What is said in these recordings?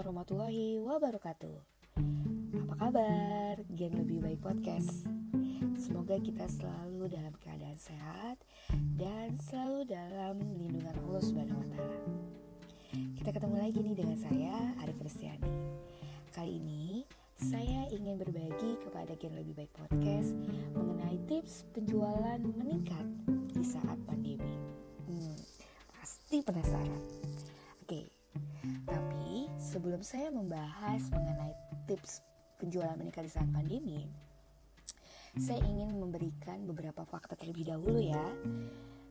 warahmatullahi wabarakatuh. Apa kabar? Gen Lebih Baik Podcast. Semoga kita selalu dalam keadaan sehat Dan selalu dalam lindungan Allah Subhanahu wa Ta'ala. Kita ketemu lagi nih dengan saya, Arif Kristiani. Kali ini saya ingin berbagi kepada Gen Lebih Baik Podcast Mengenai tips penjualan meningkat di saat pandemi. Hmm, Pasti penasaran sebelum saya membahas mengenai tips penjualan meningkat di saat pandemi, saya ingin memberikan beberapa fakta terlebih dahulu ya.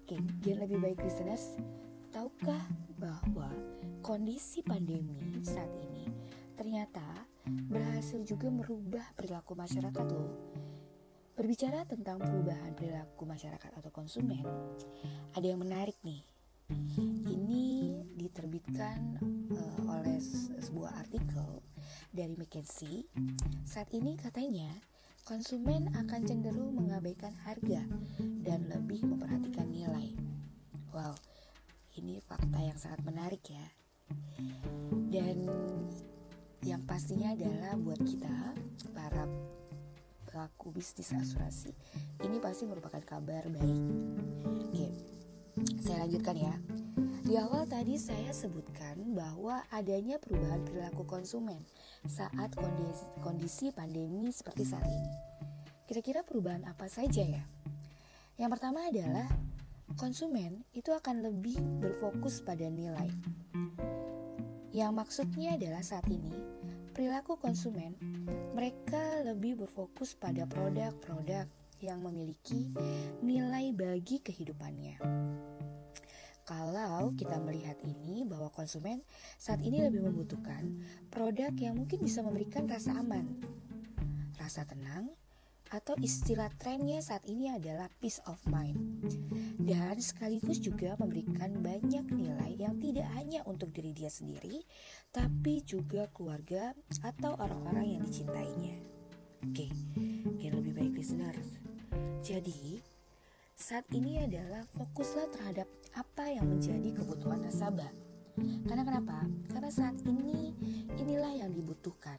Oke, biar lebih baik listeners, tahukah bahwa kondisi pandemi saat ini ternyata berhasil juga merubah perilaku masyarakat loh. Berbicara tentang perubahan perilaku masyarakat atau konsumen, ada yang menarik nih diterbitkan uh, oleh sebuah artikel dari McKinsey. Saat ini katanya konsumen akan cenderung mengabaikan harga dan lebih memperhatikan nilai. Wow, ini fakta yang sangat menarik ya. Dan yang pastinya adalah buat kita para pelaku bisnis asuransi ini pasti merupakan kabar baik. Oke, saya lanjutkan ya. Di awal tadi saya sebutkan bahwa adanya perubahan perilaku konsumen saat kondisi, pandemi seperti saat ini. Kira-kira perubahan apa saja ya? Yang pertama adalah konsumen itu akan lebih berfokus pada nilai. Yang maksudnya adalah saat ini perilaku konsumen mereka lebih berfokus pada produk-produk yang memiliki nilai bagi kehidupannya. Kalau kita melihat ini bahwa konsumen saat ini lebih membutuhkan produk yang mungkin bisa memberikan rasa aman, rasa tenang, atau istilah trennya saat ini adalah peace of mind. Dan sekaligus juga memberikan banyak nilai yang tidak hanya untuk diri dia sendiri, tapi juga keluarga atau orang-orang yang dicintainya. Oke, okay, lebih baik listeners. Jadi, saat ini adalah fokuslah terhadap apa yang menjadi kebutuhan nasabah. Karena kenapa? Karena saat ini inilah yang dibutuhkan.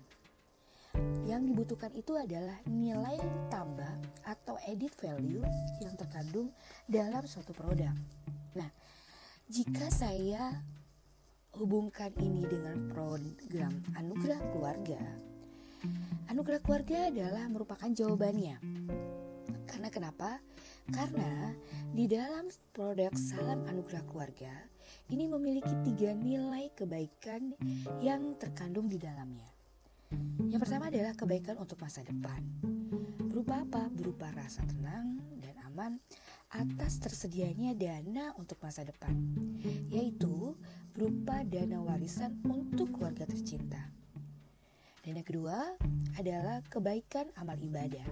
Yang dibutuhkan itu adalah nilai tambah atau added value yang terkandung dalam suatu produk. Nah, jika saya hubungkan ini dengan program Anugerah Keluarga, Anugerah Keluarga adalah merupakan jawabannya. Karena kenapa? Karena di dalam produk Salam Anugerah Keluarga ini memiliki tiga nilai kebaikan yang terkandung di dalamnya. Yang pertama adalah kebaikan untuk masa depan. Berupa apa? Berupa rasa tenang dan aman atas tersedianya dana untuk masa depan, yaitu berupa dana warisan untuk keluarga tercinta. Dan yang kedua adalah kebaikan amal ibadah.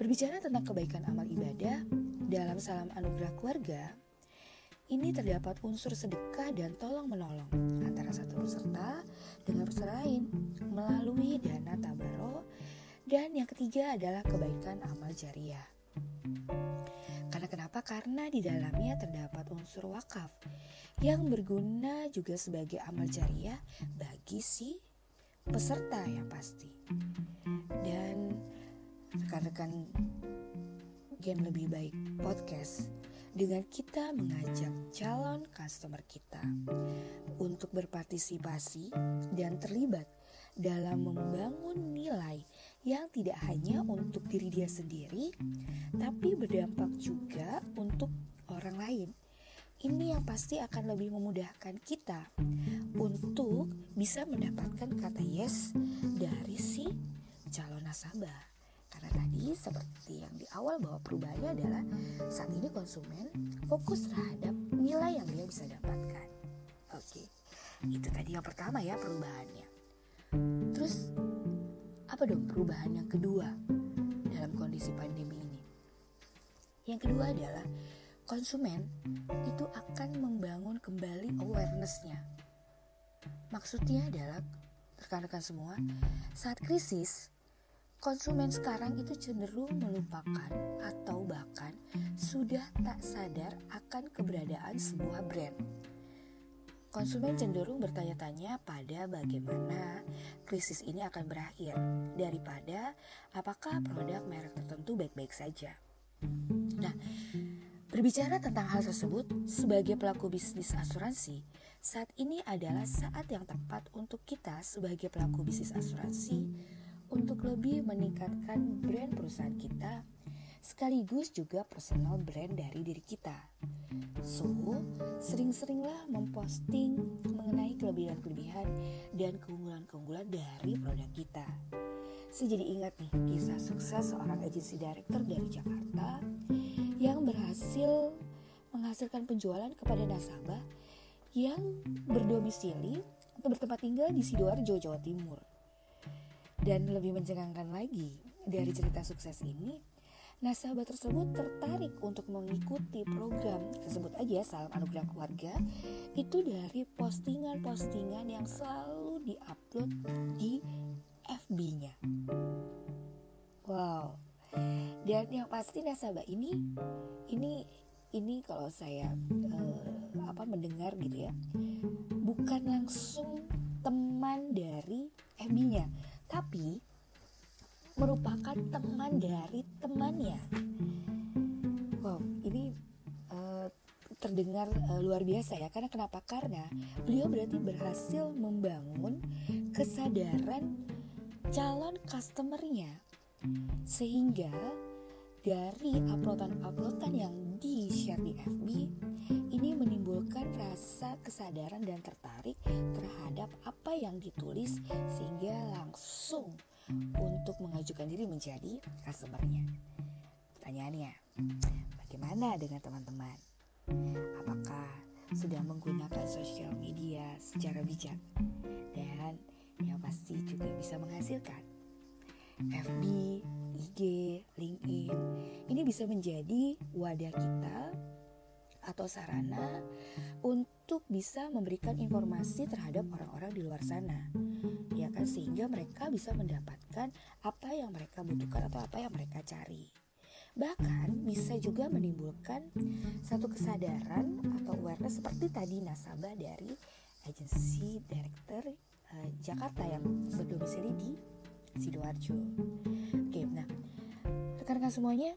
Berbicara tentang kebaikan amal ibadah, dalam salam anugerah keluarga, ini terdapat unsur sedekah dan tolong menolong antara satu peserta dengan peserta lain melalui dana tabaro dan yang ketiga adalah kebaikan amal jariah. Karena kenapa? Karena di dalamnya terdapat unsur wakaf yang berguna juga sebagai amal jariah bagi si peserta yang pasti. Dan rekan-rekan Gen Lebih Baik Podcast dengan kita mengajak calon customer kita untuk berpartisipasi dan terlibat dalam membangun nilai yang tidak hanya untuk diri dia sendiri, tapi berdampak juga untuk orang lain. Ini yang pasti akan lebih memudahkan kita untuk bisa mendapatkan kata yes dari si calon nasabah. Karena tadi seperti yang di awal bahwa perubahannya adalah saat ini konsumen fokus terhadap nilai yang dia bisa dapatkan. Oke, itu tadi yang pertama ya perubahannya. Terus apa dong perubahan yang kedua dalam kondisi pandemi ini? Yang kedua adalah konsumen itu akan membangun kembali awarenessnya. Maksudnya adalah rekan-rekan semua, saat krisis Konsumen sekarang itu cenderung melupakan atau bahkan sudah tak sadar akan keberadaan sebuah brand. konsumen cenderung bertanya-tanya pada bagaimana krisis ini akan berakhir daripada apakah produk merek tertentu baik-baik saja. Nah, berbicara tentang hal tersebut, sebagai pelaku bisnis asuransi, saat ini adalah saat yang tepat untuk kita sebagai pelaku bisnis asuransi untuk lebih meningkatkan brand perusahaan kita sekaligus juga personal brand dari diri kita. So, sering-seringlah memposting mengenai kelebihan-kelebihan dan keunggulan-keunggulan dari produk kita. Saya jadi ingat nih kisah sukses seorang agensi director dari Jakarta yang berhasil menghasilkan penjualan kepada nasabah yang berdomisili atau bertempat tinggal di Sidoarjo, Jawa Timur. Dan lebih mencengangkan lagi dari cerita sukses ini, nasabah tersebut tertarik untuk mengikuti program tersebut aja salam anugerah keluarga itu dari postingan-postingan yang selalu diupload di FB-nya. Wow. Dan yang pasti nasabah ini ini ini kalau saya uh, apa mendengar gitu ya bukan langsung teman dari FB-nya tapi merupakan teman dari temannya. Wow, ini uh, terdengar uh, luar biasa ya. Karena kenapa? Karena beliau berarti berhasil membangun kesadaran calon customernya sehingga dari uploadan-uploadan yang di-share di FB ini menimbulkan rasa kesadaran dan tertarik terhadap apa yang ditulis sehingga langsung untuk mengajukan diri menjadi customernya. Pertanyaannya, bagaimana dengan teman-teman? Apakah sudah menggunakan sosial media secara bijak dan yang pasti juga bisa menghasilkan? FB, IG, LinkedIn ini bisa menjadi wadah kita atau sarana untuk bisa memberikan informasi terhadap orang-orang di luar sana. Ya kan? Sehingga mereka bisa mendapatkan apa yang mereka butuhkan atau apa yang mereka cari. Bahkan bisa juga menimbulkan satu kesadaran atau awareness seperti tadi nasabah dari agensi director uh, Jakarta yang berdomisili di Sidoarjo. Oke, nah rekan-rekan semuanya,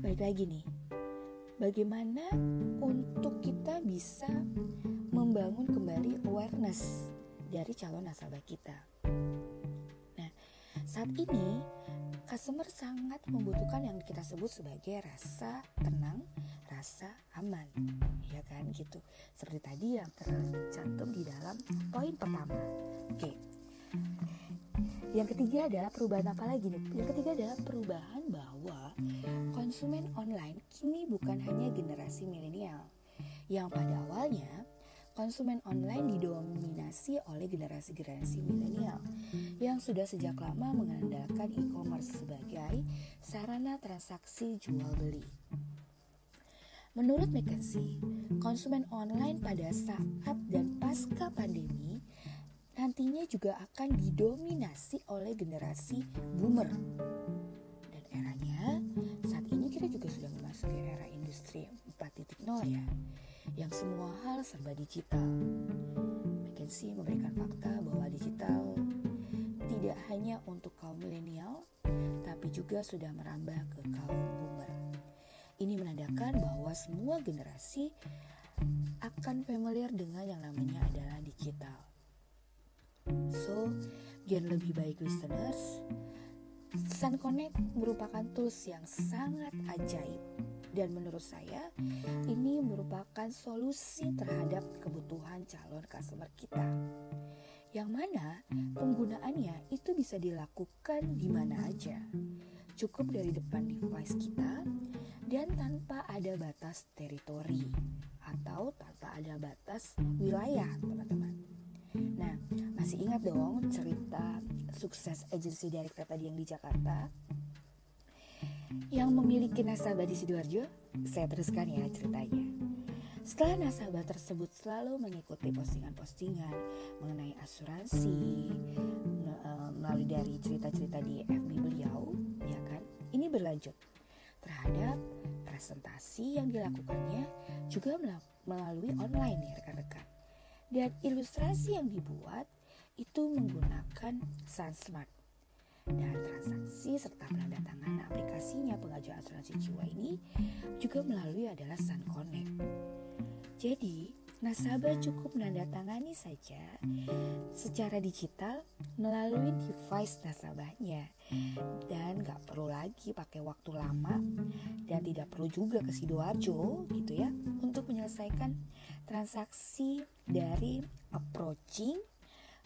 baik lagi nih, bagaimana untuk kita bisa membangun kembali awareness dari calon nasabah kita. Nah, saat ini customer sangat membutuhkan yang kita sebut sebagai rasa tenang, rasa aman, ya kan gitu. Seperti tadi yang tercantum di dalam poin pertama. Oke. Yang ketiga adalah perubahan apa lagi nih? Yang ketiga adalah perubahan bahwa konsumen online kini bukan hanya generasi milenial yang pada awalnya konsumen online didominasi oleh generasi-generasi milenial yang sudah sejak lama mengandalkan e-commerce sebagai sarana transaksi jual beli. Menurut McKinsey, konsumen online pada saat dan pasca pandemi nantinya juga akan didominasi oleh generasi boomer. Dan eranya saat ini kita juga sudah memasuki era industri 4.0 ya yang semua hal serba digital. McKinsey memberikan fakta bahwa digital tidak hanya untuk kaum milenial, tapi juga sudah merambah ke kaum boomer. Ini menandakan bahwa semua generasi akan familiar dengan yang namanya adalah digital. So, biar lebih baik listeners, Sun Connect merupakan tools yang sangat ajaib dan menurut saya ini merupakan solusi terhadap kebutuhan calon customer kita. Yang mana penggunaannya itu bisa dilakukan di mana aja. Cukup dari depan device kita dan tanpa ada batas teritori atau tanpa ada batas wilayah, teman-teman. Nah, masih ingat dong cerita sukses agensi director tadi yang di Jakarta? yang memiliki nasabah di Sidoarjo? Saya teruskan ya ceritanya. Setelah nasabah tersebut selalu mengikuti postingan-postingan mengenai asuransi eh, melalui dari cerita-cerita di FB beliau, ya kan? Ini berlanjut terhadap presentasi yang dilakukannya juga melalui online nih rekan-rekan. Dan ilustrasi yang dibuat itu menggunakan SunSmart. Dan transaksi serta penandatangan aplikasinya pengajuan asuransi jiwa ini juga melalui adalah Sun Connect. Jadi, nasabah cukup menandatangani saja secara digital melalui device nasabahnya dan nggak perlu lagi pakai waktu lama dan tidak perlu juga ke sidoarjo gitu ya untuk menyelesaikan transaksi dari approaching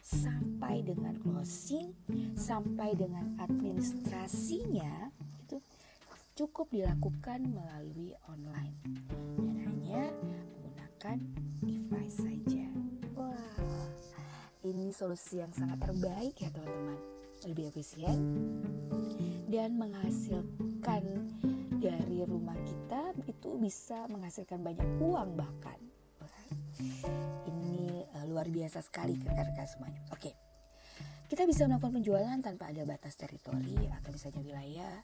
sampai dengan closing sampai dengan administrasinya itu cukup dilakukan melalui online dan hanya menggunakan device saja. Wah, ini solusi yang sangat terbaik ya teman-teman. Lebih efisien dan menghasilkan dari rumah kita itu bisa menghasilkan banyak uang bahkan. ini uh, luar biasa sekali rekan-rekan semuanya. Oke. Kita bisa melakukan penjualan tanpa ada batas teritori atau misalnya wilayah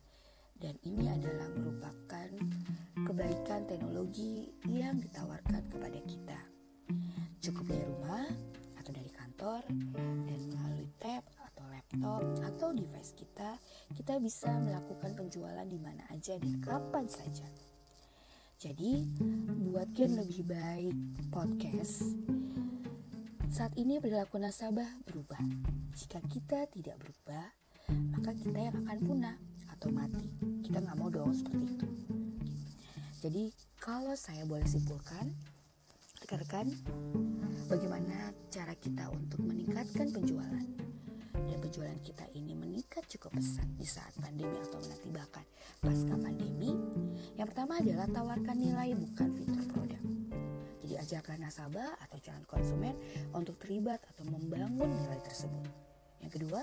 dan ini adalah merupakan kebaikan teknologi yang ditawarkan kepada kita. Cukup dari rumah atau dari kantor dan melalui tab atau laptop atau device kita, kita bisa melakukan penjualan di mana aja dan kapan saja. Jadi, buat game lebih baik podcast, saat ini perilaku nasabah berubah. Jika kita tidak berubah, maka kita yang akan punah atau mati. Kita nggak mau dong seperti itu. Jadi kalau saya boleh simpulkan, rekan-rekan, bagaimana cara kita untuk meningkatkan penjualan dan penjualan kita ini meningkat cukup pesat di saat pandemi atau nanti bahkan pasca pandemi. Yang pertama adalah tawarkan nilai bukan fitur produk. Jadi ajarkan nasabah atau calon konsumen untuk terlibat atau membangun nilai tersebut. Yang kedua,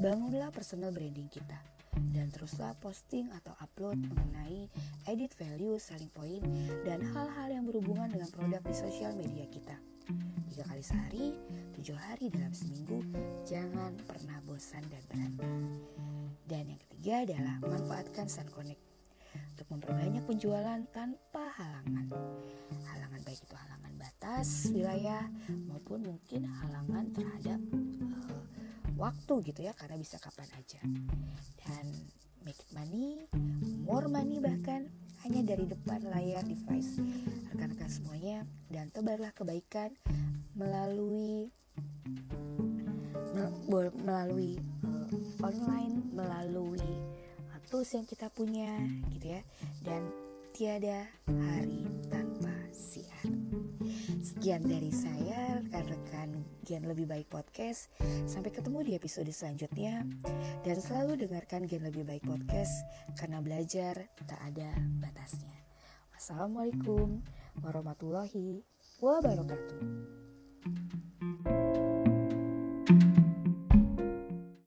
bangunlah personal branding kita dan teruslah posting atau upload mengenai edit value, selling point, dan hal-hal yang berhubungan dengan produk di sosial media kita. Tiga kali sehari, tujuh hari dalam seminggu, jangan pernah bosan dan berhenti. Dan yang ketiga adalah manfaatkan Sun Connect untuk memperbanyak penjualan tanpa halangan. Halangan baik itu halangan batas wilayah maupun mungkin halangan terhadap uh, waktu gitu ya karena bisa kapan aja dan make money more money bahkan hanya dari depan layar device rekan-rekan semuanya dan tebarlah kebaikan melalui melalui uh, online melalui uh, tools yang kita punya gitu ya dan tiada hari. Sekian dari saya, rekan-rekan Gen Lebih Baik Podcast. Sampai ketemu di episode selanjutnya. Dan selalu dengarkan Gen Lebih Baik Podcast, karena belajar tak ada batasnya. Wassalamualaikum warahmatullahi wabarakatuh.